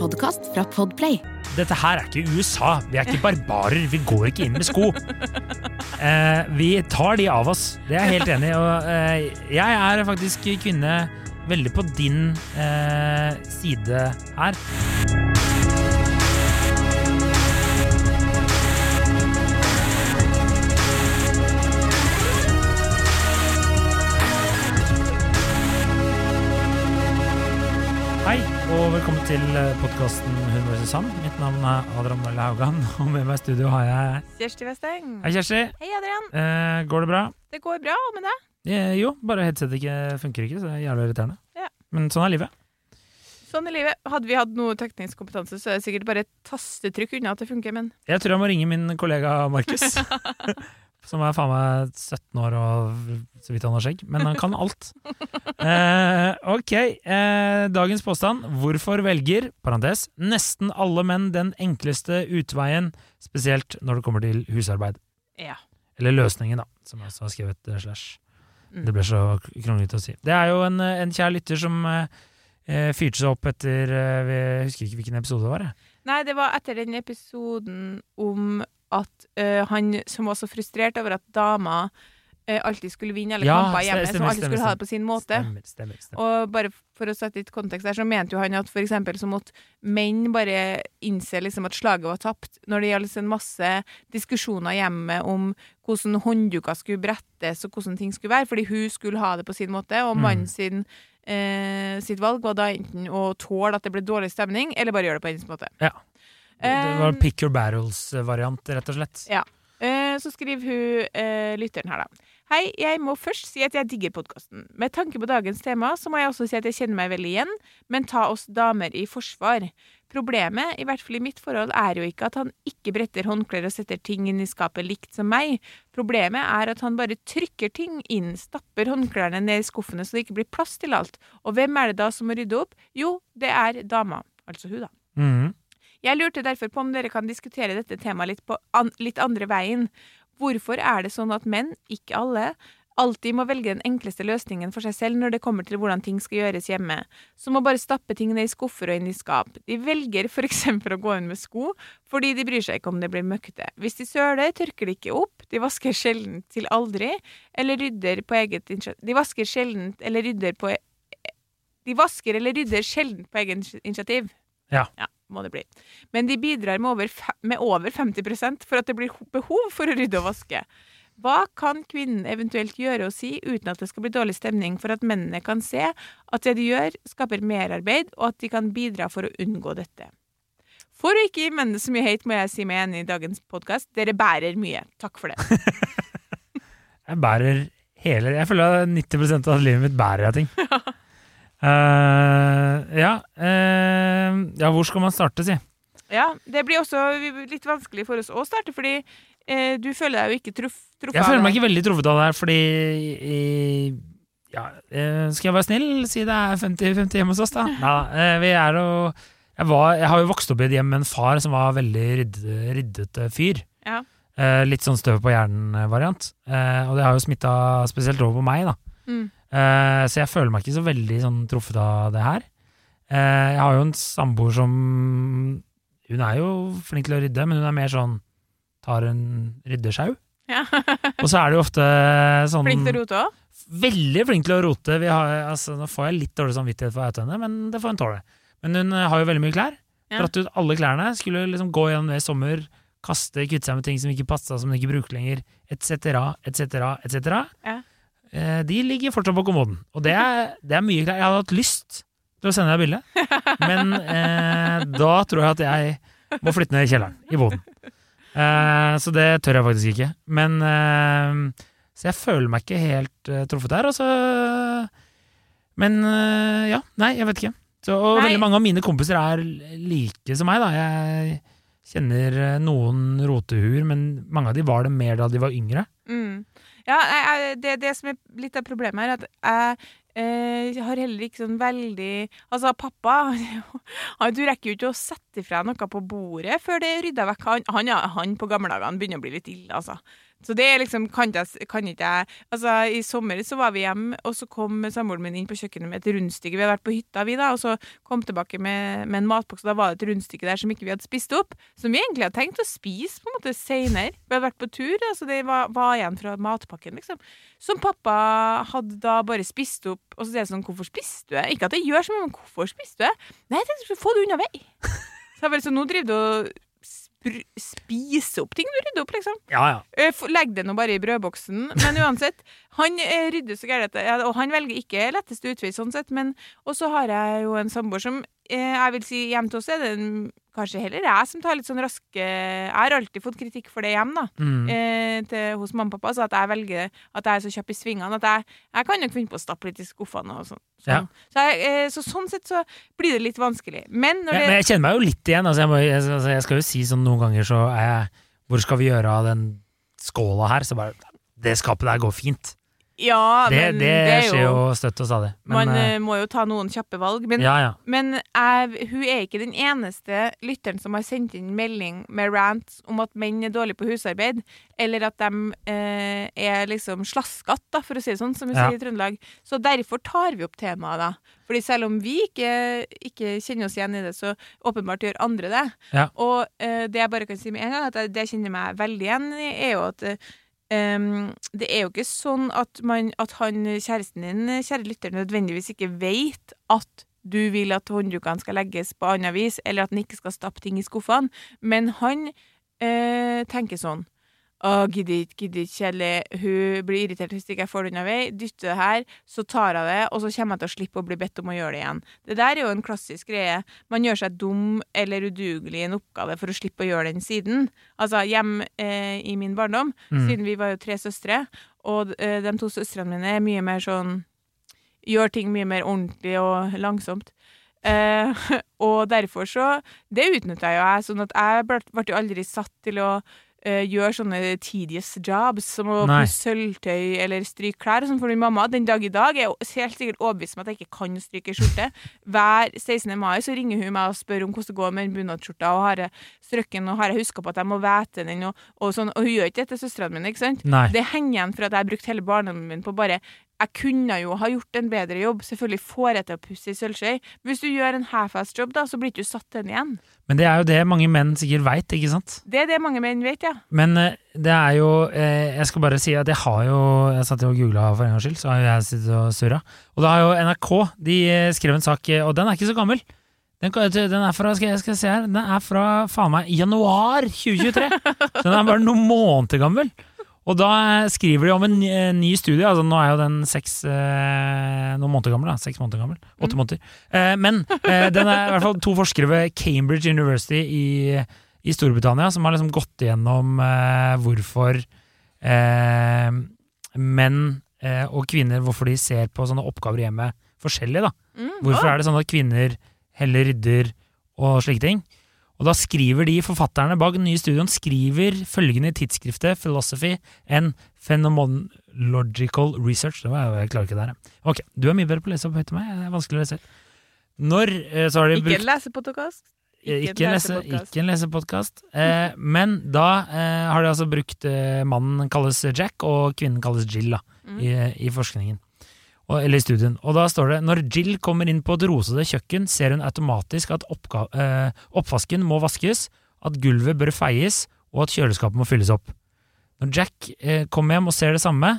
podkast fra Podplay. Dette her er ikke USA. Vi er ikke barbarer. Vi går ikke inn med sko. Eh, vi tar de av oss. Det er jeg helt enig i. Eh, jeg er faktisk kvinne veldig på din eh, side her. Og velkommen til podkasten Hun vs. Han. Mitt navn er Adrian Mølle Haugan, og med meg i studio har jeg Kjersti Westeng. Hei, Kjersti. Hei, Adrian. Eh, går det bra? Det går bra med deg? Eh, jo, bare headsetet ikke funker ikke, så det er jævlig irriterende. Ja. Men sånn er livet. Sånn i livet. Hadde vi hatt noe teknisk kompetanse, så er det sikkert bare et tastetrykk unna at det funker, men Jeg tror jeg må ringe min kollega Markus. som er faen meg 17 år og så vidt han har skjegg. Men han kan alt. Eh, ok, eh, dagens påstand. Hvorfor velger, parentes, nesten alle menn den enkleste utveien, spesielt når det kommer til husarbeid? ja. Eller løsningen, da, som jeg også har skrevet eh, slash. Mm. Det ble så kronglete å si. Det er jo en, eh, en kjær lytter som eh, eh, fyrte seg opp etter Jeg husker ikke hvilken episode det var. Jeg. Nei, det var etter den episoden om at uh, han som var så frustrert over at dama uh, alltid skulle vinne alle Ja, kamper hjemme, stemmer, som alltid stemmer, skulle ha det på sin måte. Stemmer. Og bare for å sette litt kontekst der, så mente jo han at for eksempel så måtte menn bare innse liksom at slaget var tapt, når det gjaldt en masse diskusjoner hjemme om hvordan håndduker skulle brettes og hvordan ting skulle være, fordi hun skulle ha det på sin måte, og Mm. mannen sin eh, sitt valg var da enten å tåle at det ble dårlig stemning, eller bare gjøre det på hennes måte. Ja. Det var pick your barrels-variant, rett og slett. Ja. Eh, Så skriver hun eh, lytteren her, da. Hei, jeg må først si at jeg digger podkasten. Med tanke på dagens tema, så må jeg også si at jeg kjenner meg veldig igjen, men ta oss damer i forsvar. Problemet, i hvert fall i mitt forhold, er jo ikke at han ikke bretter håndklær og setter ting inn i skapet likt som meg. Problemet er at han bare trykker ting inn, stapper håndklærne ned i skuffene så det ikke blir plass til alt. Og hvem er det da som må rydde opp? Jo, det er dama. Altså hun, da. Mhm. Jeg lurte derfor på om dere kan diskutere dette temaet litt, på an litt andre veien. Hvorfor er det sånn at menn, ikke alle, alltid må velge den enkleste løsningen for seg selv når det kommer til hvordan ting skal gjøres hjemme, som å bare stappe ting ned i skuffer og inn i skap. De velger for eksempel å gå inn med sko fordi de bryr seg ikke om det blir møkkete. Hvis de søler, tørker de ikke opp, de vasker sjelden til aldri, eller rydder på eget initiativ. De vasker sjelden eller rydder på De vasker eller rydder sjelden på eget initiativ. Ja. Ja, må det bli. Men de bidrar med over, med over 50% for at det blir behov for å rydde og vaske. Hva kan kvinnen eventuelt gjøre og si uten at det skal bli dårlig stemning, for at mennene kan se at det de gjør, skaper merarbeid, og at de kan bidra for å unngå dette? For å ikke gi mennene så mye hate, må jeg si meg enig i dagens podkast. Dere bærer mye. Takk for det. Jeg bærer hele Jeg føler at 90% av livet mitt bærer jeg ting. Eh, ja, uh, ja, hvor skal man starte, si? Ja, Det blir også litt vanskelig for oss å starte, fordi uh, du føler deg jo ikke truff, truffet Jeg føler meg ikke veldig truffet av det her, fordi ja, Skal jeg være snill, si det er 50-50 hjemme hos oss, da? Eh, Vi er jo jeg, var, jeg har jo vokst opp i et hjem med en far som var veldig rydde, ryddete fyr. Ja. Litt sånn støv på hjernen-variant. Og det har jo smitta spesielt over på meg, da. Mm. Eh, så jeg føler meg ikke så veldig sånn truffet av det her. Eh, jeg har jo en samboer som Hun er jo flink til å rydde, men hun er mer sånn tar en ryddesjau. Ja. Og så er det jo ofte sånn Flink til å rote òg? Veldig flink til å rote. Vi har, altså, nå får jeg litt dårlig samvittighet for å oute henne, men det får hun tåle. Men hun eh, har jo veldig mye klær. Ja. Dratt ut alle klærne. Skulle liksom gå gjennom det i sommer, kaste, kvitte seg med ting som ikke passa, som hun ikke bruker lenger, etc., etc., etc. Eh, De ligger fortsatt på kommoden. Og det er, det er mye klær. Jeg hadde hatt lyst til å sende deg bilde, men eh, da tror jeg at jeg må flytte ned i kjelleren, i boden. Eh, så det tør jeg faktisk ikke. Men eh, Så jeg føler meg ikke helt eh, truffet der. Og så Men eh, ja, nei, jeg vet ikke. Så, og Nei. veldig mange av mine kompiser er like som meg, da. Jeg kjenner noen rotehuer, men mange av de var det mer da de var yngre. Mm. Ja, jeg, det, det som er litt av problemet her, er at jeg eh, har heller ikke sånn veldig Altså, pappa han, Du rekker jo ikke å sette ifra noe på bordet før det er rydda vekk. Han, han, han på gamle dager begynner å bli litt ille, altså. Så det liksom, kan, jeg, kan ikke jeg Altså, i sommer så var vi hjemme, og så kom samboeren min inn på kjøkkenet med et rundstykke. Vi hadde vært på hytta, vi, da, og så kom tilbake med, med en matboks, og da var det et rundstykke der som ikke vi hadde spist opp. Som vi egentlig hadde tenkt å spise på en måte seinere. Vi hadde vært på tur, altså det var, var igjen fra matpakken, liksom. Som pappa hadde da bare spist opp. Og så sier jeg sånn, hvorfor spiste du det? Ikke at det gjør så mye, men hvorfor spiste du det? Nei, jeg tenkte jeg skulle få det unna vei. Så jeg bare sånn, nå driver du og spr- spiser opp ting du rydder opp, liksom. Ja, ja. Eh, Legg det nå bare i brødboksen. Men uansett, han eh, rydder så gærent, og han velger ikke letteste utvei, sånn sett. Men og så har jeg jo en samboer som eh, jeg vil si hjemme til oss er det en, kanskje heller jeg som tar litt sånn raske Jeg har alltid fått kritikk for det hjem, da. Mm. Eh, til, hos mamma og pappa, så at jeg velger at jeg er så kjapp i svingene at jeg, jeg kan nok finne på å stappe litt i skuffene og sånn. Ja. Så, jeg, eh, så sånn sett så blir det litt vanskelig. Men når Men, det men jeg kjenner meg jo litt igjen. Altså jeg, må, jeg, altså jeg skal jo si sånn noen ganger så er jeg Hvor skal vi gjøre av den skåla her? Så bare Det skapet der går fint. Ja, Det, men det, er skjer jo støtt og stadig. Man eh, eh, må jo ta noen kjappe valg. Men, ja, ja. men jeg, hun er ikke den eneste lytteren som har sendt inn melding med rants om at menn er dårlige på husarbeid, eller at de uh, er liksom slaskatt, for å si det sånn, som vi sier i Trøndelag. Så derfor tar vi opp temaet, da. Fordi selv om vi ikke, ikke kjenner oss igjen i det, så åpenbart gjør andre det. Og uh, det jeg bare kan si med en gang, at jeg, det jeg kjenner meg veldig igjen i, er jo at Ehm, det er jo ikke sånn at, man, at han, kjæresten din, kjære lytter, nødvendigvis ikke vet at du vil at hånddukene skal legges på annet vis, eller at han ikke skal stappe ting i skuffene, men han uh, tenker sånn å, gidder ikke, gidder ikke, kjedelig. Hun blir irritert hvis ikke jeg får det unna vei. Dytter det her, så tar jeg det, og så kommer jeg til å slippe å bli bedt om å gjøre det igjen. Det der er jo en klassisk greie. Man gjør seg dum eller udugelig i en oppgave for å slippe å gjøre den siden. Altså, hjemme eh, i min barndom, Mm. siden vi var jo tre søstre, og eh, de to søstrene mine er mye mer sånn Gjør ting mye mer ordentlig og langsomt. Eh, og derfor så Det utnytta jo jeg, sånn at jeg ble, ble jo aldri satt til å eh, gjøre sånne tedious jobs, som å få pusse sølvtøy eller stryke klær. Sånn min mamma den dag i dag er jeg helt sikkert overbevist om at jeg ikke kan stryke skjorte. Hver 16. mai så ringer hun meg og spør om hvordan det går med bunadsskjorta, og har jeg strøkken, og har jeg huska på at jeg må væte den, og, og sånn. Og hun gjør ikke det til søstrene mine, ikke sant? Nei. Det henger igjen for at jeg har brukt hele barndommen min på bare Jeg kunne jo ha gjort en bedre jobb. Selvfølgelig får jeg til å pusse i sølvskje. Hvis du gjør en half-ass jobb, da, så blir ikke du satt den igjen. Men det er jo det mange menn sikkert veit, ikke sant? Det er det mange menn vet, ja. Men eh, det er jo eh, Jeg skal bare si at jeg har jo Jeg satt og googla for en gangs skyld, så har jeg sittet og surra. Og da har jo NRK De eh, skrev en sak, og den er ikke så gammel. Den, den er fra skal jeg, skal jeg se her, den er fra faen meg januar 2023! Så den er bare noen måneder gammel. Og da skriver de om en ny, studie. altså Nå er jo den seks eh, noen måneder gammel. da, Seks måneder gammel. Åtte måneder. Eh, men eh, den er i hvert fall to forskere ved Cambridge University i, i Storbritannia som har liksom gått igjennom hvorfor eh, menn og kvinner hvorfor de ser på sånne oppgaver i hjemmet forskjellig. da. Mm. Hvorfor er det sånn at kvinner heller rydder og slike ting? Og da skriver de forfatterne bak den nye studioen skriver følgende i tidsskriftet Philosophy and Phenomenological Research. Det var jeg, klarer ikke det her. Ok, du er mye bedre på å lese opp høyt enn meg. Det er vanskelig å lese. Når eh, så har de Ikke brukt en lesepodkast. Eh, Ikke Ikke, en lese, lesepodcast. ikke en lesepodkast. Eh, men da eh, har de altså brukt eh, Mannen kalles Jack, og kvinnen kalles Jill da, Mm. i, i forskningen. Og, eller i studien. Og da står det når Jill kommer inn på et rosete kjøkken, ser hun automatisk at eh, oppvasken må vaskes, at gulvet bør feies, og at kjøleskapet må fylles opp. Når Jack eh, kommer hjem og ser det samme,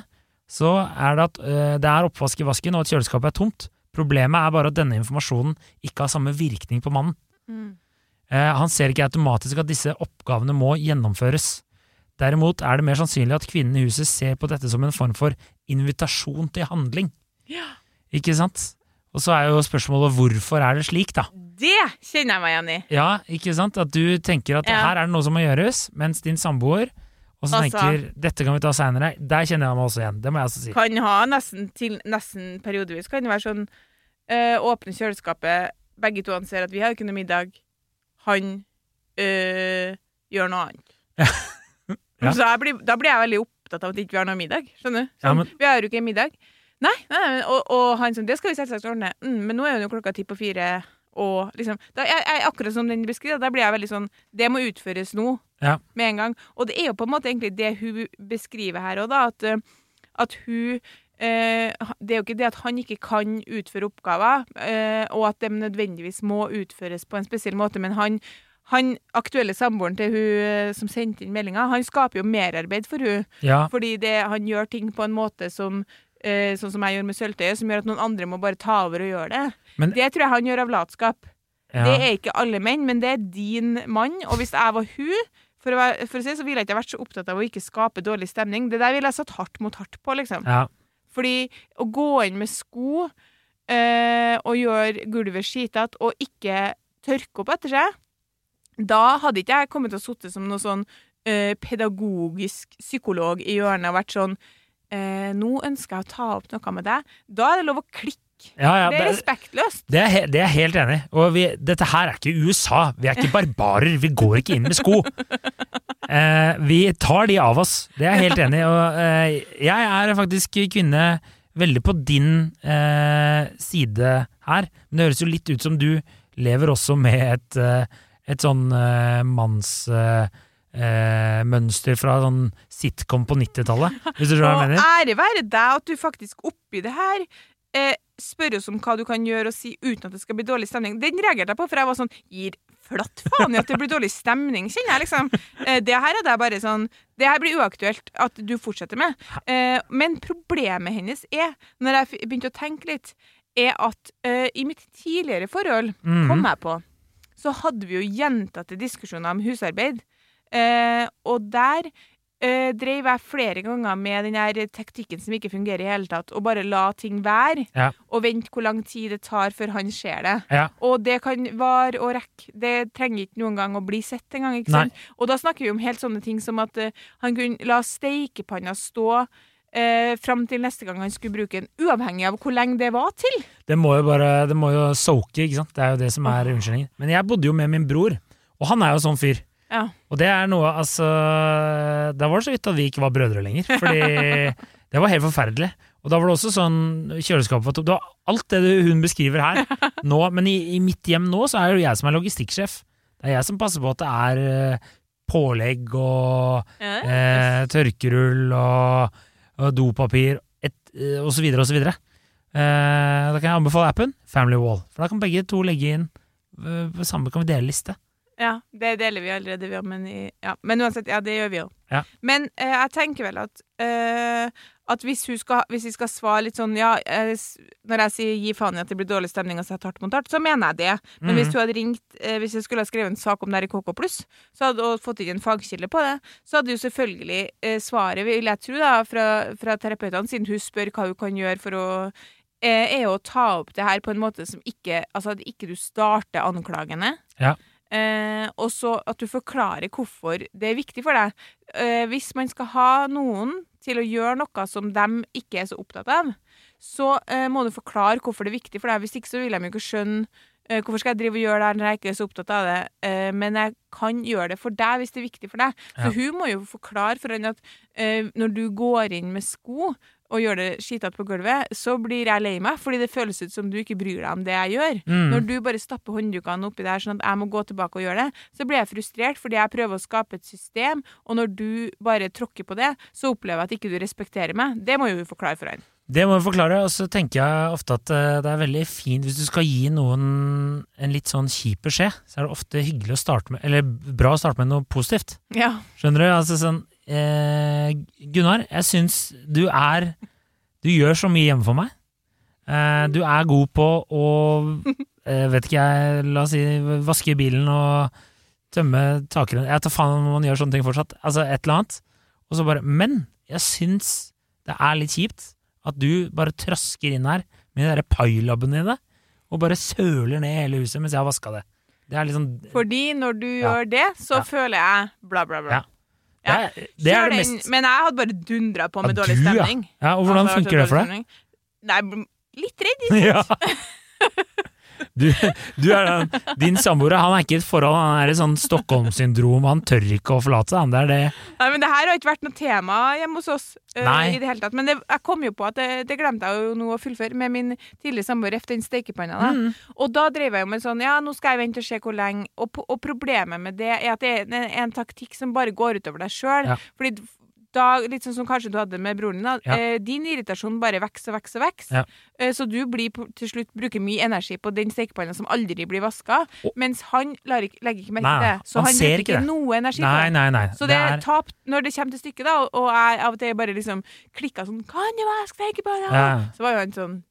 så er det at eh, det er oppvask i vasken, og at kjøleskapet er tomt. Problemet er bare at denne informasjonen ikke har samme virkning på mannen. Mm. Eh, han ser ikke automatisk at disse oppgavene må gjennomføres. Derimot er det mer sannsynlig at kvinnen i huset ser på dette som en form for invitasjon til handling. Ja. Ikke sant? Og så er jo spørsmålet hvorfor er det slik, da? Det kjenner jeg meg igjen i. Ja, ikke sant? At du tenker at Ja. her er det noe som må gjøres, mens din samboer også Altså- tenker dette kan vi ta seinere. Der kjenner jeg meg også igjen. Det må jeg også si. Kan ha nesten, til, nesten periodevis kan det være sånn øh, Åpne kjøleskapet, begge to anser at vi har ikke noe middag. Han øh, gjør noe annet. Ja. Så jeg blir, da blir jeg veldig opptatt av at ikke vi har noe middag. Skjønner du? Ja, Sånn, men- Vi har jo ikke middag. Nei, nei, nei og, og han sånn Det skal vi selvsagt ordne. Mm, men nå er jo klokka ti på fire, og liksom da, jeg, jeg, Akkurat som den beskriver, da blir jeg veldig sånn Det må utføres nå. Ja. Med en gang. Og det er jo på en måte egentlig det hun beskriver her òg, da. At, eh, at hun eh, Det er jo ikke det at han ikke kan utføre oppgaver, eh, og at de nødvendigvis må utføres på en spesiell måte, men han han aktuelle samboeren til hun eh, som sendte inn meldinga, han skaper jo merarbeid for hun Ja, fordi det, han gjør ting på en måte som eh, Sånn som jeg gjorde med sølvtøyet, som gjør at noen andre må bare ta over og gjøre det. Men- det tror jeg han gjør av latskap. ja. Det er ikke alle menn, men det er din mann. Og hvis jeg var hun, for å, være, for å si, så ville jeg ikke vært så opptatt av å ikke skape dårlig stemning. Det der ville jeg satt hardt mot hardt på, liksom. ja. Fordi å gå inn med sko eh, og gjøre gulvet skitete og ikke tørke opp etter seg, da hadde ikke jeg kommet til å sitte som noe sånn eh, pedagogisk psykolog i hjørnet og vært sånn eh, Nå ønsker jeg å ta opp noe med deg. Da er det lov å klikke. ja, ja Det er respektløst. det, er, det er jeg helt enig i. Og vi, dette her er ikke USA. Vi er ikke barbarer. Vi går ikke inn med sko. Eh, vi tar de av oss. Det er jeg helt enig i. Og eh, jeg er faktisk kvinne veldig på din eh, side her. Men det høres jo litt ut som du lever også med et, eh, et sånn eh, manns... Eh, mønster fra sånn sitcom på 90-tallet, hvis du skjønner hva jeg Og ære være deg at du faktisk oppi det her eh, spør oss om hva du kan gjøre og si uten at det skal bli dårlig stemning. Den reagerte jeg på, for jeg var sånn Gir flatt faen i at det blir dårlig stemning, kjenner jeg liksom. Eh, det her er det bare sånn Det her blir uaktuelt at du fortsetter med. Eh, men problemet hennes er, når jeg begynte å tenke litt, er at eh, i mitt tidligere forhold, Mhm. kom jeg på, så hadde vi jo gjentatte diskusjoner om husarbeid. Eh, og der eh, drev jeg flere ganger med den her taktikken som ikke fungerer i hele tatt, og bare la ting være, Ja. og vente hvor lang tid det tar før han ser det. Ja. Og det kan vare og rekke. Det trenger ikke noen gang å bli sett engang. Og da snakker vi om helt sånne ting som at eh, han kunne la steikepanna stå eh, fram til neste gang han skulle bruke den, uavhengig av hvor lenge det var til. Det må jo bare Det må jo soake, ikke sant? Det er jo det som er unnskyldningen. Men jeg bodde jo med min bror, og han er jo sånn fyr. Ja. Og det er noe, altså Da var det så vidt at vi ikke var brødre lenger. Fordi det var helt forferdelig. Og da var det også sånn kjøleskapet var tomt. Det var alt det hun beskriver her nå, men i, i mitt hjem nå så er det jo jeg som er logistikksjef. Det er jeg som passer på at det er eh, pålegg og eh, tørkerull og, og dopapir et, eh, og så videre og så videre. Eh, da kan jeg anbefale appen Family Wall, for da kan begge to legge inn eh, samme kan vi dele liste. Ja, det deler vi allerede, vi òg, men, i- ja. men uansett, ja, det gjør vi òg. Ja. Men eh, jeg tenker vel at, eh, at hvis, hun skal, hvis vi skal svare litt sånn Ja, eh, når jeg sier gi faen i at det blir dårlig stemning og setter hardt mot hardt, så mener jeg det. Men hvis hun hadde ringt eh, Hvis jeg skulle ha skrevet en sak om det her i KK Pluss, og fått inn en fagkilde på det, så hadde jo selvfølgelig eh, svaret, vil jeg tro, da, fra, fra terapeutene, siden hun spør hva hun kan gjøre for å eh, er å ta opp det her på en måte som ikke Altså at ikke du starter anklagene. Ja. Eh, og så at du forklarer hvorfor det er viktig for deg. Eh, hvis man skal ha noen til å gjøre noe som de ikke er så opptatt av, så eh, må du forklare hvorfor det er viktig for deg. Hvis ikke så vil de jo ikke skjønne eh, hvorfor skal jeg drive og gjøre det her når jeg ikke er så opptatt av det, eh, men jeg kan gjøre det for deg hvis det er viktig for deg. Ja. Så hun må jo forklare for henne at eh, når du går inn med sko og gjør det skitete på gulvet, så blir jeg lei meg, fordi det føles ut som du ikke bryr deg om det jeg gjør. Mm. Når du bare stapper hånddukene oppi der sånn at jeg må gå tilbake og gjøre det, så blir jeg frustrert fordi jeg prøver å skape et system, og når du bare tråkker på det, så opplever jeg at ikke du respekterer meg. Det må jo hun forklare for han. Det må vi forklare, og så tenker jeg ofte at eh, det er veldig fint hvis du skal gi noen en litt sånn kjip beskjed, så er det ofte hyggelig å starte med, eller bra å starte med noe positivt. Ja. Skjønner du? Altså sånn eh, Gunnar, jeg syns du er Du gjør så mye hjemme for meg. Eh, du er god på å eh, Vet ikke jeg, la oss si vaske bilen og tømme takrennet Jeg tar faen om man gjør sånne ting fortsatt. Altså et eller annet. Og så bare Men jeg syns det er litt kjipt at du bare trasker inn her med de derre pailabben dine og bare søler ned hele huset mens jeg har vaska det. Det er liksom Fordi når du Ja. gjør det, så Ja. føler jeg bla, bla, bla. Ja. Det er det, er det mest Men jeg hadde bare dundra på med Ja, dårlig du, ja. stemning. Ja, og hvordan Altså, funker det for deg? stemning. Nei, litt redd. Ja. Du, du er, din samboer han er ikke i et forhold, han er i sånn Stockholm-syndrom. Han tør ikke å forlate seg. han. Det det. Nei, men det her har ikke vært noe tema hjemme hos oss Nei. i det hele tatt. Men det, jeg kom jo på at det, det glemte jeg jo nå å fullføre med min tidligere samboer efter den stekepanna. Da. Mm. Og da drev jeg jo med sånn Ja, nå skal jeg vente og se hvor lenge. Og, og problemet med det er at det er en, en taktikk som bare går utover deg sjøl. Ja. Fordi da, litt sånn som kanskje du hadde med broren din, da, Ja. eh, din irritasjon bare vokser og vokser og vokser. Ja. Eh, så du blir til slutt bruker mye energi på den stekepanna som aldri blir vaska, oh. mens han ikke, legger ikke merke til det. Så han han, bruker ikke det. noe energi på det. nei, nei. Så det er er- tap når det kommer til stykket, da, og jeg av og til bare liksom klikka sånn Kan du vaske stekepanna? Ja. Så var jo han sånn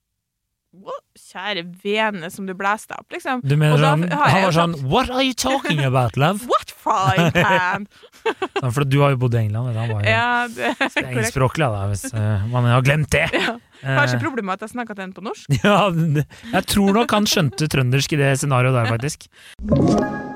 «Å, Kjære vene som du blæste opp, liksom. Du mener sånn, han var sånn What are you talking about, love? What frying pan? Sånn, For du har jo bodd i England. Han var jo ja, engelskspråklig, da, hvis uh, man har glemt det. Ja. Eh, Kanskje problemet med at jeg snakka til henne på norsk? Ja, jeg tror nok han skjønte trøndersk i det scenarioet der, faktisk.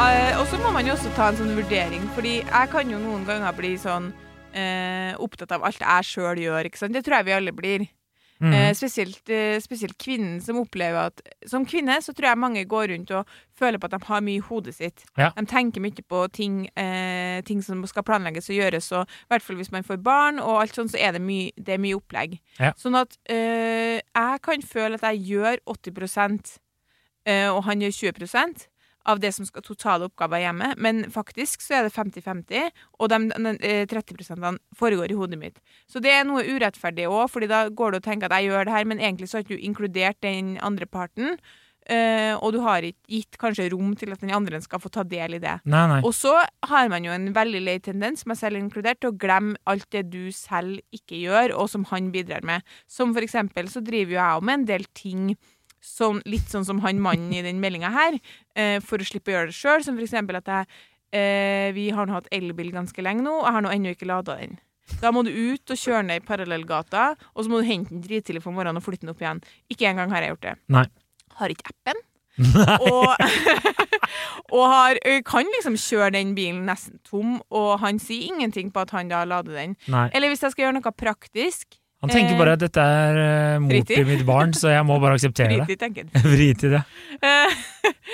Og så må man jo også ta en sånn vurdering, fordi jeg kan jo noen ganger bli sånn eh, opptatt av alt jeg sjøl gjør, ikke sant. Det tror jeg vi alle blir. Mm. Eh, spesielt, eh, spesielt kvinnen som opplever at Som kvinne så tror jeg mange går rundt og føler på at de har mye i hodet sitt. Ja. De tenker mye på ting, eh, ting som skal planlegges og gjøres, og i hvert fall hvis man får barn og alt sånt, så er det mye, det er mye opplegg. Ja. Sånn at eh, jeg kan føle at jeg gjør 80 eh, og han gjør 20 av det som skal totale oppgaver hjemme, men faktisk så er det 50-50, og de, de, eh, 30 foregår i hodet mitt. Så det er noe urettferdig òg, fordi da går det å tenke at jeg gjør det her, men egentlig så har ikke du inkludert den andre parten, Uh, og du har ikke gitt kanskje rom til at den andre skal få ta del i det. Nei, nei. Og så har man jo en veldig lei tendens, meg selv inkludert, til å glemme alt det du selv ikke gjør, og som han bidrar med. Som for eksempel så driver jo jeg òg med en del ting sånn, litt sånn som han mannen i den meldinga her, eh, for å slippe å gjøre det sjøl. Som for eksempel at jeg eh, Vi har nå hatt elbil ganske lenge nå, og jeg har nå ennå ikke lada den. Da må du ut og kjøre ned i parallellgata, og så må du hente den drittidlig på morgenen og flytte den opp igjen. Ikke engang har jeg gjort det. Nei. Har ikke appen. og, og har, kan liksom kjøre den bilen nesten tom, og han sier ingenting på at han da lader den. nei. Eller hvis jeg skal gjøre noe praktisk Han tenker bare at dette er uh, mor i. til mitt barn, så jeg må bare akseptere det. Fritid, tenker han. Fritid, ja. det. Eh,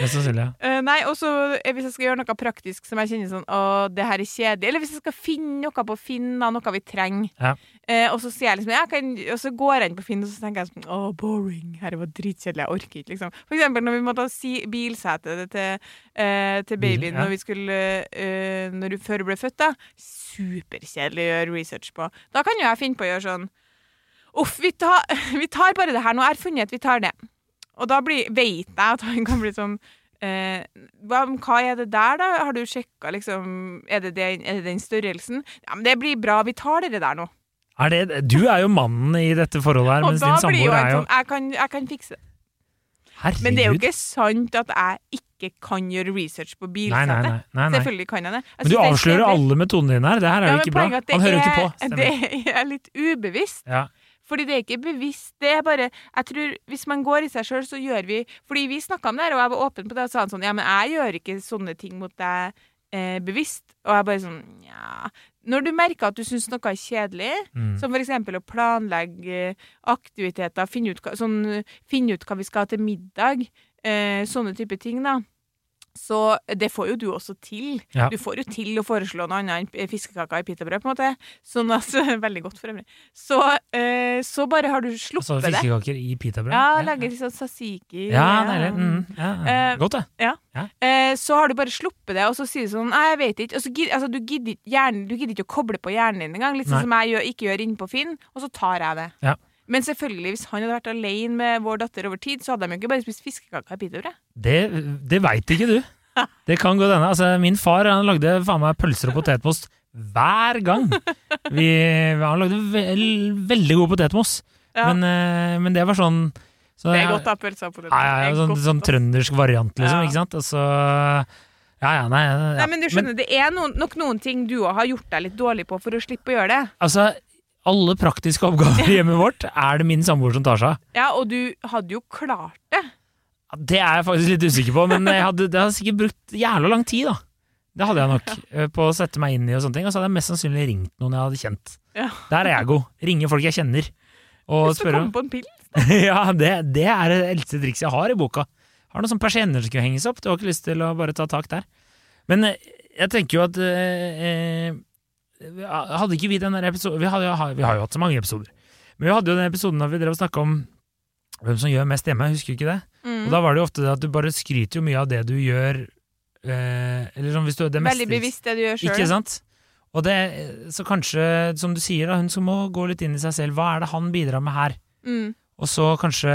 Mest sannsynlig. ja. Uh, nei, og så eh, hvis jeg skal gjøre noe praktisk som jeg kjenner sånn Å, det her er kjedelig. Eller hvis jeg skal finne noe på Finn, noe vi trenger. Ja. Uh, og så sier jeg liksom jeg kan, Og så går jeg inn på Finn, og så tenker jeg sånn Å, boring. Her var dritkjedelig. Jeg orker ikke, liksom. For eksempel når vi måtte si bilsete til, uh, til babyen Bil, ja. når vi skulle eh, når, du- Før ble født, da. Superkjedelig å gjøre research på. Da kan jo jeg finne på å gjøre sånn Uff, vi tar, vi tar bare det her nå. Jeg har funnet at vi tar det. Og da blir, vet jeg at han kan bli sånn eh, hva, hva er det der, da? Har du sjekka, liksom er det, den, er det den størrelsen? Ja, men det blir bra. Vi tar det der nå. Er det, du er jo mannen i dette forholdet her, mens din samboer er jo sånn jeg kan, jeg kan fikse det. Herregud. Men det er jo ikke sant at jeg ikke kan gjøre research på nei. Selvfølgelig kan jeg det. Jeg Men du det er avslører alle metodene dine her. Det her er Ja, jo ikke bra. det Han hører jo ikke på. er- Stemmer. Det er litt ubevisst. Ja. Fordi det er ikke bevisst. Det er bare Jeg tror Hvis man går i seg sjøl, så gjør vi Fordi vi snakka om det her, og jeg var åpen på det, og sa han sånn Ja, men jeg gjør ikke sånne ting mot deg eh, bevisst. Og jeg bare sånn Ja Når du merker at du syns noe er kjedelig, Mm. som for eksempel å planlegge eh, aktiviteter, finne ut, sånn, finne ut hva vi skal ha til middag, eh, sånne type ting, da. Så det får jo du også til. Ja. Du får jo til å foreslå noe annet enn fiskekaker i pitabrød, på en måte. Sånn at, Veldig godt, for øvrig. Så, eh, så bare har du Altså sluppet det. fiskekaker i pitabrød? Ja, lager litt sånn sasiki. Ja, deilig. Mm. Ja, ja. Eh, Godt, det. Eh, så har du bare sluppet det, og så sier du sånn Nei, jeg vet ikke. Og så altså, du, gidder, hjernen, du gidder ikke å koble på hjernen din engang. Litt sånn som jeg gjør, ikke gjør inne på Finn, og så tar jeg det. Ja. Men selvfølgelig, hvis han hadde vært alene med vår datter over tid, så hadde de jo ikke bare spist fiskekaker i pitabrød. Det, det veit ikke du. Det kan gå denne. Altså, min far han lagde faen meg pølser og potetmos hver gang. Vi, han lagde ve veldig god potetmos, Ja. men, eh, men det var sånn så, Det er godt, da, pølser på det. Ja, ja, sånn, sånn trøndersk variant, liksom. Ja. Ikke sant? Altså, Ja, ja, nei, ja. Nei, men du skjønner, det er noen, nok noen ting du òg har gjort deg litt dårlig på for å slippe å gjøre det. Altså, alle praktiske oppgaver i hjemmet vårt er det min samboer som tar seg av. Ja, og du hadde jo klart det. Det er jeg faktisk litt usikker på, men jeg hadde, det hadde sikkert brukt jævla lang tid, da. Det hadde jeg nok. eh, På å sette meg inn i og sånne ting. Og så hadde jeg mest sannsynlig ringt noen jeg hadde kjent. Ja. Der er jeg god. Ringe folk jeg kjenner. Og Hvis du spørre kommer på en pils. Ja, det, det er det eldste trikset jeg har i boka. Har noen sånne persienner som skulle henges opp. Du har ikke lyst til å bare ta tak der. Men eh, jeg tenker jo at eh, eh, Hadde ikke vi den episoden vi, hadde, vi har jo hatt så mange episoder. Men vi hadde jo den episoden da vi drev og snakka om hvem som gjør mest hjemme. Husker du ikke det? Mm. Og da var det jo ofte det at du bare skryter jo mye av det du gjør eh, Eller sånn hvis du det Veldig bevisst det du gjør sjøl. Ikke sant? Og det, så kanskje, som du sier, da, hun som må gå litt inn i seg selv. Hva er det han bidrar med her? Mm. Og så kanskje,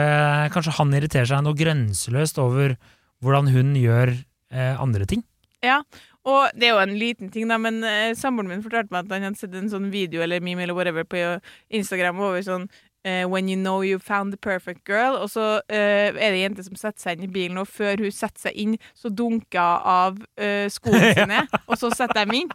kanskje han irriterer seg noe grenseløst over hvordan hun gjør eh, andre ting. Ja, og det er jo en liten ting, da, men eh, samboeren min fortalte meg at han hadde sett en sånn video eller meme eller whatever på Instagram over sånn eh, When you know you found the perfect girl, og så eh, er det ei jente som setter seg inn i bilen, og før hun setter seg inn, så dunker hun av eh, skoene sine, og så setter de inn.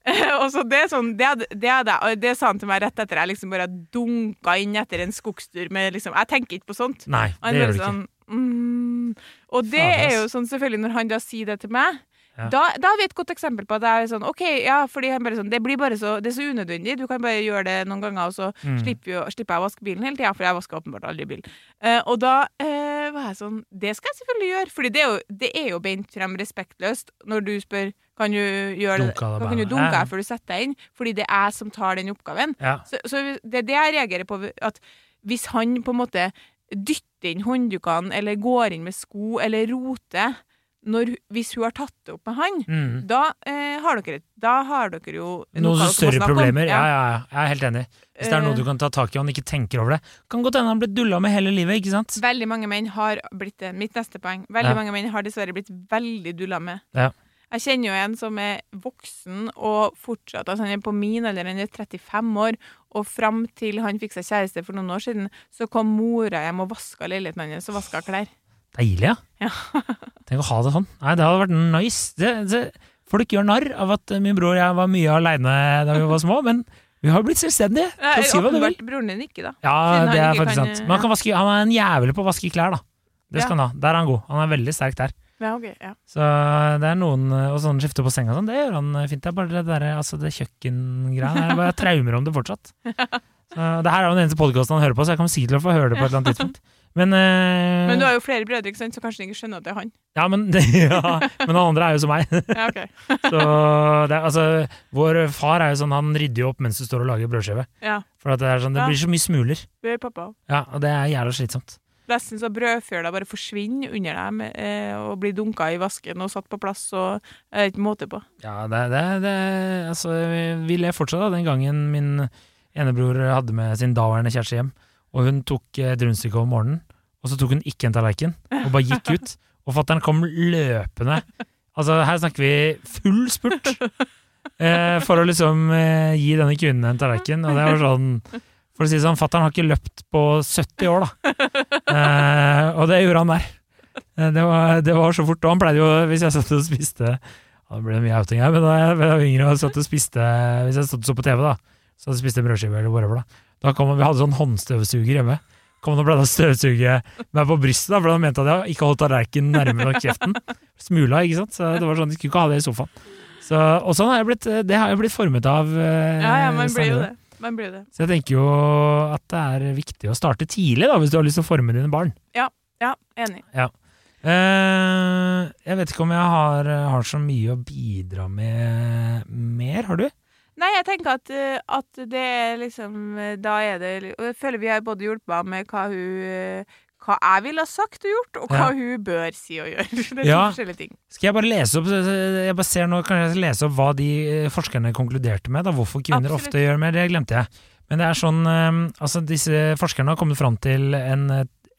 og så det er sånn, det, hadde- det, hadde jeg- og det sa han til meg rett etter jeg liksom bare dunka inn etter en skogstur med liksom Jeg tenker ikke på sånt. Nei, Han det gjør bare du ikke. sånn mm. Og det Faen, er ass. jo sånn, selvfølgelig, når han da sier det til meg Ja. da, da har vi et godt eksempel på at det er sånn OK, ja, fordi sånn Det blir bare så Det er så unødvendig. Du kan bare gjøre det noen ganger, og så Mm. slipper, jo, slipper jeg å vaske bilen hele tida, for jeg vasker åpenbart aldri bil. Uh, og da uh, var jeg sånn Det skal jeg selvfølgelig gjøre, for det det er jo beint frem respektløst når du spør kan du gjøre det, Dunke kan du dunke her før du setter deg inn, fordi det er jeg som tar den oppgaven. Ja. Så, så det er det jeg reagerer på, at hvis han på en måte dytter inn hånddukene, eller går inn med sko, eller roter, når, hvis hun har tatt det opp med han, Mm. da, eh, har dere, da har dere jo Noen noe større problemer. Ja, Ja. ja. Jeg er helt enig. Hvis det er noe Eh, du kan ta tak i og han ikke tenker over det. Kan godt hende han ble dulla med hele livet, ikke sant? Veldig mange menn har blitt det. Mitt neste poeng. Veldig mange menn har dessverre blitt veldig dulla med. Ja. Jeg kjenner jo en som er voksen og fortsatt altså Han er på min alder, han er 35 år, og fram til han fikk seg kjæreste for noen år siden, så kom mora hjem og vaska leiligheten hans og vaska klær. Deilig, ja. Ja. Tenk å ha det sånn. Nei, det hadde vært nice. Det, det, folk gjør narr av at min bror og jeg var mye aleine da vi var små, men vi har blitt selvstendige. Det er åpenbart broren din ikke, da. Ja, det er faktisk kan, sant. eh, Men han, kan vaske, han er en jævel på å vaske klær, da. Det skal han ha. Der er han god. Han er veldig sterk der. Ja, ok, ja. Så det er noen Og sånn skifte på senga og sånn, det gjør han fint. Det er bare det der, altså det kjøkkengreia. Jeg bare traumer om det fortsatt. Så det her er jo den eneste podkasten han hører på, så jeg kan si til å få høre det på et eller annet tidspunkt. Men, eh, Men du har jo flere brødre, ikke sant, så kanskje du ikke skjønner at det er han. ja, men, ja, men han andre er jo som meg. Ja. Så det altså, vår far er jo sånn, han rydder jo opp mens du står og lager brødskive. Ja, For det, sånn, det blir så mye smuler. det gjør pappa òg. Ja, og det er jævla slitsomt. Nesten så brødfjøla bare forsvinner under deg eh, og blir dunka i vasken og satt på plass, og det er ikke måte på. Ja, det, det, det Altså, vi ler fortsatt av den gangen min enebror hadde med sin daværende kjæreste hjem, og hun tok et rundstykke om morgenen, og så tok hun ikke en tallerken, og bare gikk ut. Og fatter'n kom løpende. Altså, her snakker vi full spurt eh, for å liksom eh, gi denne kvinnen en tallerken, og det var sånn For å si det sånn, fatter'n har ikke løpt på 70 år, da. Eh, og det gjorde han der. Eh, Det var, det var så fort. Og han pleide jo, hvis jeg satt og spiste ja, Det ble mye outing her, men da jeg var yngre og satt og spiste Hvis jeg satt og så på TV, da, så hadde jeg spist en brødskive eller whatever, da. Da kom, vi hadde sånn håndstøvsuger hjemme. Kom han og pleide å støvsuge meg på brystet, da, for han mente at jeg ikke holdt tallerkenen nærmere nok kjeften. Smula, ikke sant. Så det var sånn, de skulle ikke ha det i sofaen. Så, og sånn har jeg blitt, det har jeg blitt formet av. eh, Ja, ja, man blir jo det. Man blir det. Så jeg tenker jo at det er viktig å starte tidlig, da, hvis du har lyst til å forme dine barn. Ja, ja enig. Eh, jeg vet ikke om jeg har, har så mye å bidra med mer, har du? Nei, jeg tenker at, eh, at det er liksom eh, Da er det Og jeg føler vi har både hjulpet henne med hva hun eh, hva jeg ville ha sagt og gjort, og hva Ja. hun bør si og gjøre. Det er Ja. forskjellige ting. Skal jeg bare lese opp Jeg bare ser nå, kan jeg lese opp hva de forskerne konkluderte med? Da, hvorfor kvinner Absolutt. ofte gjør mer? Det glemte jeg. Men det er sånn Altså, disse forskerne har kommet fram til en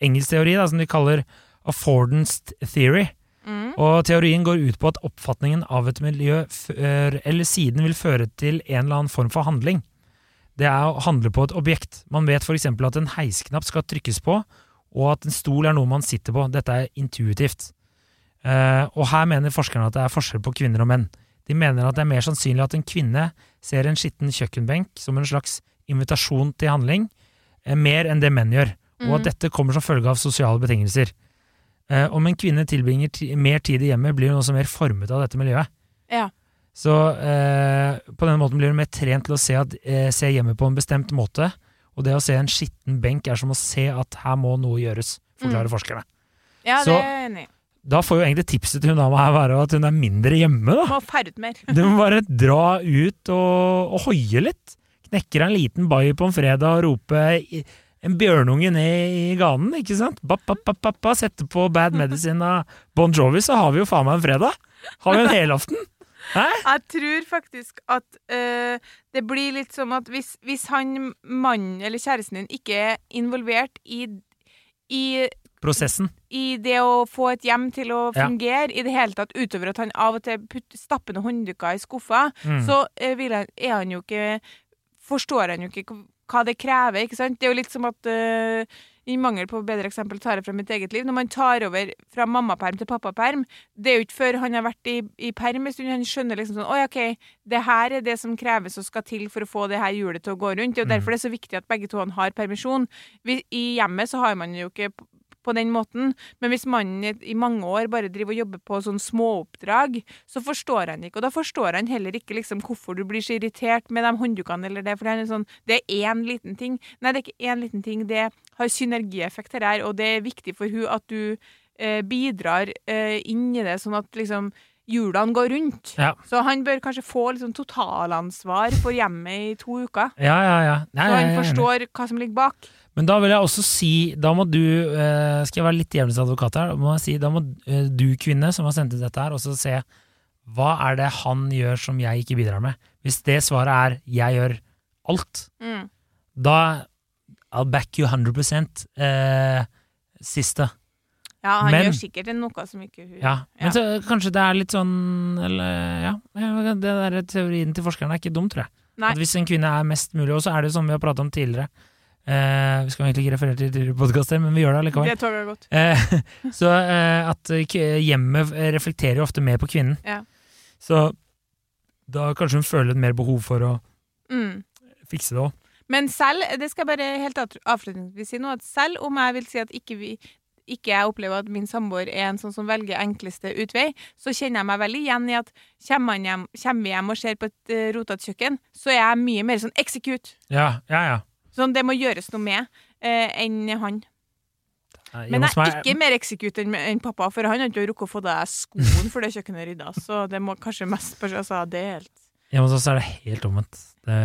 engelsk teori da, som de kaller affordance theory. Mm. Og teorien går ut på at oppfatningen av et miljø før eller siden vil føre til en eller annen form for handling. Det er å handle på et objekt. Man vet f.eks. at en heisknapp skal trykkes på, og at en stol er noe man sitter på. Dette er intuitivt. Uh, og her mener forskerne at det er forskjell på kvinner og menn. De mener at det er mer sannsynlig at en kvinne ser en skitten kjøkkenbenk som en slags invitasjon til handling, eh, mer enn det menn gjør, og at Mhm. dette kommer som følge av sosiale betingelser. Eh, om en kvinne tilbringer ti mer tid i hjemmet, blir hun også mer formet av dette miljøet. Ja. Så eh, på den måten blir hun mer trent til å se, at, eh, se hjemmet på en bestemt måte. Og det å se en skitten benk er som å se at her må noe gjøres, forklarer Mm. forskerne. Ja, Så- det er enig. Da får jo egentlig tipset til hun dama her være at hun er mindre hjemme, da. Må ferde ut mer. Du må bare dra ut og, og hoie litt. Knekker en liten bayer på en fredag og rope i- en bjørnunge ned i ganen, ikke sant? Bap, bap, bap, bap, bap, Sette på Bad Medicine av Bon Jovi, så har vi jo faen meg en fredag. Har vi en helaften? Hæ? Jeg tror faktisk at uh, det blir litt som at hvis, hvis han mannen eller kjæresten din ikke er involvert i, i Prosessen. i det å få et hjem til å Ja. fungere i det hele tatt, utover at han av og til putter, stappende håndduker i skuffa, Mm. så uh, han, er han jo ikke Forstår han jo ikke hva det krever, ikke sant? Det er jo litt som at uh, i mangel på bedre eksempel tar jeg fra mitt eget liv. Når man tar over fra mammaperm til pappaperm, det er jo ikke før han har vært i, i perm en stund, han skjønner liksom sånn Oi, OK, det her er det som kreves og skal til for å få det her hjulet til å gå rundt. Det er jo Mm. derfor det er så viktig at begge to har permisjon. Vi, I hjemmet så har man jo ikke på den måten, men hvis mannen i, i mange år bare driver og jobber på sånn småoppdrag, så forstår han ikke. Og da forstår han heller ikke liksom hvorfor du blir så irritert med de hånddukene eller det, for det er sånn Det er én liten ting. Nei, det er ikke én liten ting. Det har synergieffekt her, og det er viktig for hun at du eh, bidrar eh, inn i det, sånn at liksom hjulene går rundt. Ja. Så han bør kanskje få liksom totalansvar for hjemmet i to uker. Ja, ja, ja. Nei, Så han forstår hva som ligger bak. Men da vil jeg også si, da må du, eh, skal jeg være litt djevelens advokat her, må si, da må eh, du kvinne som har sendt ut dette her, også se hva er det han gjør som jeg ikke bidrar med. Hvis det svaret er jeg gjør alt, Mm. da I'll back you 100 eh, siste. Ja, han Men- gjør sikkert noe som ikke hun Ja. Men så, kanskje det er litt sånn eller, ja, ja, det der teorien til forskerne er ikke dum, tror jeg. Nei. At hvis en kvinne er mest mulig, og så er det jo sånn vi har pratet om tidligere eh, Vi skal egentlig ikke referere til tidligere podkaster, men vi gjør det allikevel. Det toget godt. Eh, så eh, at hjemmet reflekterer jo ofte mer på kvinnen. Ja. Så da kanskje hun føler et mer behov for å Mm. fikse det òg. Men selv, det skal jeg bare helt avslutningsvis si nå, at selv om jeg vil si at ikke vi ikke jeg opplever at min samboer er en sånn som velger enkleste utvei, så kjenner jeg meg veldig igjen i at kommer, han hjem, vi hjem og ser på et uh, rotete kjøkken, så er jeg mye mer sånn execute. Ja, ja, ja. Sånn det må gjøres noe med eh, enn han. Men jeg er ikke mer execute enn enn pappa, for han har ikke rukket å få deg skoen før det kjøkkenet er rydda, så det må kanskje mest på altså, det er helt Hjemme hos oss er det helt omvendt. Det,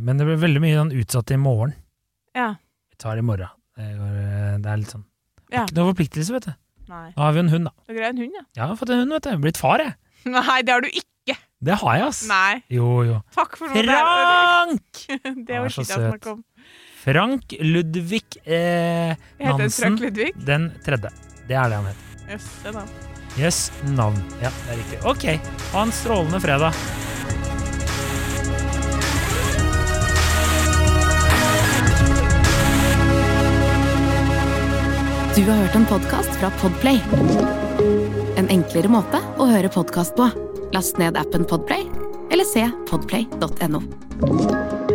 men det blir veldig mye sånn utsatt i morgen. Ja. Vi tar det i morgen. Det, går, det er litt sånn Ja. Ikke noe forpliktelse, vet du. Nei. Nå har vi en hund, da. Dere er en hund, ja? Jeg har fått en hund, vet du. Blitt far, jeg. Nei, det har du ikke. Det har jeg, ass. Nei. Jo, jo. Takk for noe. Frank! Det det var så søt. Frank Ludvig eh, Heter Nansen Frank Ludvig? den tredje. Det er det han heter. Jøss, det da. Yes, navn. Ja, det er riktig. Ok, ha en strålende fredag. Du har hørt en podkast fra Podplay. En enklere måte å høre podkast på. Last ned appen Podplay, eller se podplay.no.